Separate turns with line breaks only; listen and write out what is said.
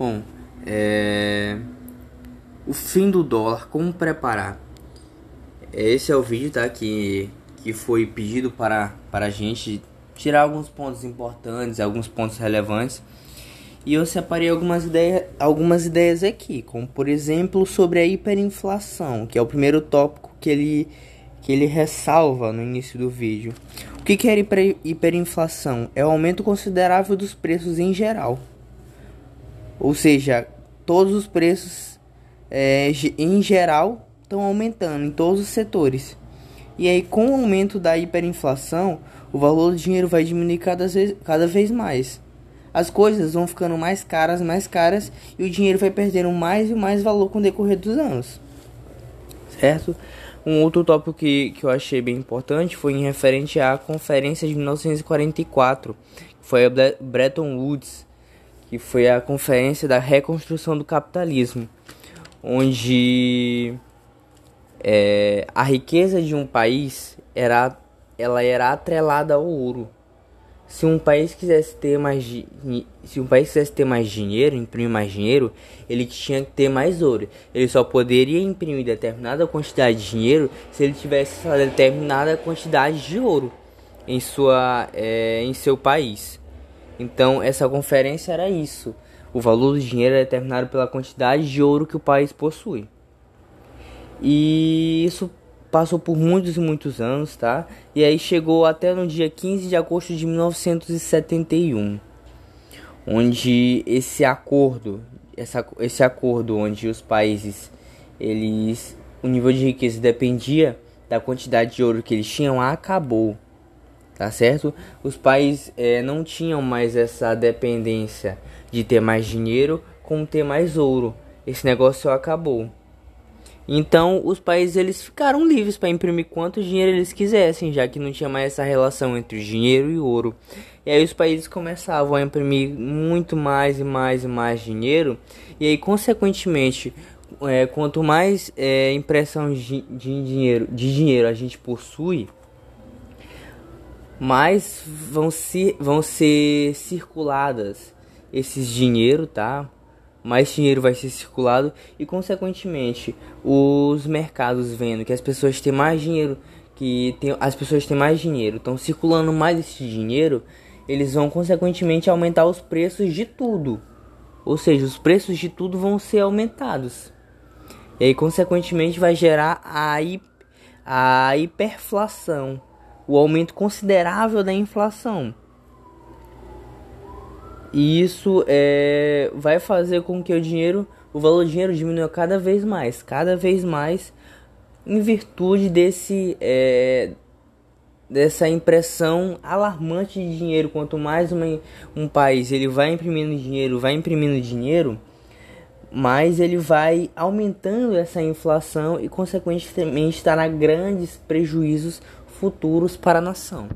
Bom, é... o fim do dólar, como preparar? Esse é o vídeo tá, que, que foi pedido para, para a gente tirar alguns pontos importantes, alguns pontos relevantes. E eu separei algumas ideias, algumas ideias aqui, como por exemplo sobre a hiperinflação, que é o primeiro tópico que ele, que ele ressalva no início do vídeo. O que, que é hiperinflação? É o aumento considerável dos preços em geral. Ou seja, todos os preços é, em geral estão aumentando em todos os setores. E aí, com o aumento da hiperinflação, o valor do dinheiro vai diminuir cada vez, cada vez mais. As coisas vão ficando mais caras, mais caras, e o dinheiro vai perdendo mais e mais valor com o decorrer dos anos. Certo? Um outro tópico que, que eu achei bem importante foi em referente à conferência de 1944, que foi a Bretton Woods, que foi a Conferência da Reconstrução do Capitalismo, onde é, a riqueza de um país era, ela era atrelada ao ouro. Se um país quisesse ter mais se um país quisesse ter mais dinheiro, imprimir mais dinheiro, ele tinha que ter mais ouro. Ele só poderia imprimir determinada quantidade de dinheiro se ele tivesse essa determinada quantidade de ouro em sua é, em seu país. Então, essa conferência era isso. O valor do dinheiro é determinado pela quantidade de ouro que o país possui. E isso passou por muitos e muitos anos, tá? E aí chegou até no dia 15 de agosto de 1971, onde esse acordo, essa, esse acordo onde os países, eles, o nível de riqueza dependia da quantidade de ouro que eles tinham, acabou tá certo? Os países é, não tinham mais essa dependência de ter mais dinheiro com ter mais ouro. Esse negócio acabou. Então os países eles ficaram livres para imprimir quanto dinheiro eles quisessem, já que não tinha mais essa relação entre dinheiro e ouro. E aí os países começavam a imprimir muito mais e mais e mais dinheiro, e aí consequentemente, é, quanto mais é, impressão de, de dinheiro de dinheiro a gente possui, mais vão, se, vão ser circuladas esses dinheiro, tá? Mais dinheiro vai ser circulado e consequentemente os mercados vendo que as pessoas têm mais dinheiro, que tem, as pessoas têm mais dinheiro, estão circulando mais esse dinheiro, eles vão consequentemente aumentar os preços de tudo. Ou seja, os preços de tudo vão ser aumentados. E aí consequentemente vai gerar a, a hiperflação o aumento considerável da inflação. E isso é, vai fazer com que o dinheiro, o valor do dinheiro diminua cada vez mais, cada vez mais, em virtude desse é, dessa impressão alarmante de dinheiro. Quanto mais uma, um país ele vai imprimindo dinheiro, vai imprimindo dinheiro, mais ele vai aumentando essa inflação e consequentemente estará grandes prejuízos futuros para a nação.